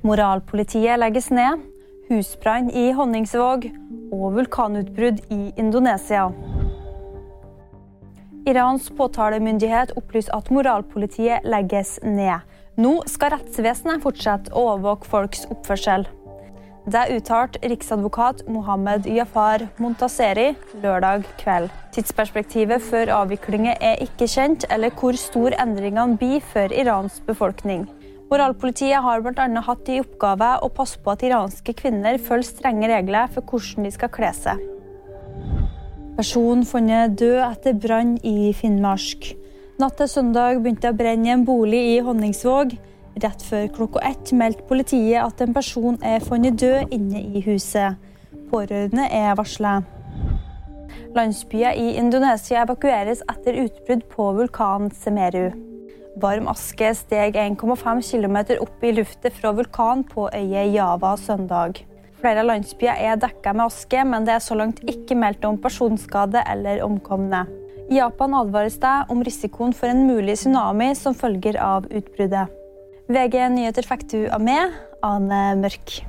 Moralpolitiet legges ned, husbrann i Honningsvåg og vulkanutbrudd i Indonesia. Irans påtalemyndighet opplyser at moralpolitiet legges ned. Nå skal rettsvesenet fortsette å overvåke folks oppførsel. Det uttalte riksadvokat Mohammed Jafar Montaseri lørdag kveld. Tidsperspektivet før avviklingen er ikke kjent, eller hvor stor endringene blir for Irans befolkning. Moralpolitiet har bl.a. hatt i oppgave å passe på at iranske kvinner følger strenge regler for hvordan de skal kle seg. Person funnet død etter brann i Finnmark. Natt til søndag begynte det å brenne i en bolig i Honningsvåg. Rett før klokka ett meldte politiet at en person er funnet død inne i huset. Pårørende er varslet. Landsbyer i Indonesia evakueres etter utbrudd på vulkanen Semeru. Varm aske steg 1,5 km opp i luftet fra vulkan på øya Java søndag. Flere landsbyer er dekka med aske, men det er så langt ikke meldt om personskade eller omkomne. I Japan advares det om risikoen for en mulig tsunami som følger av utbruddet. VG nyheter fikk du av meg, Ane Mørk.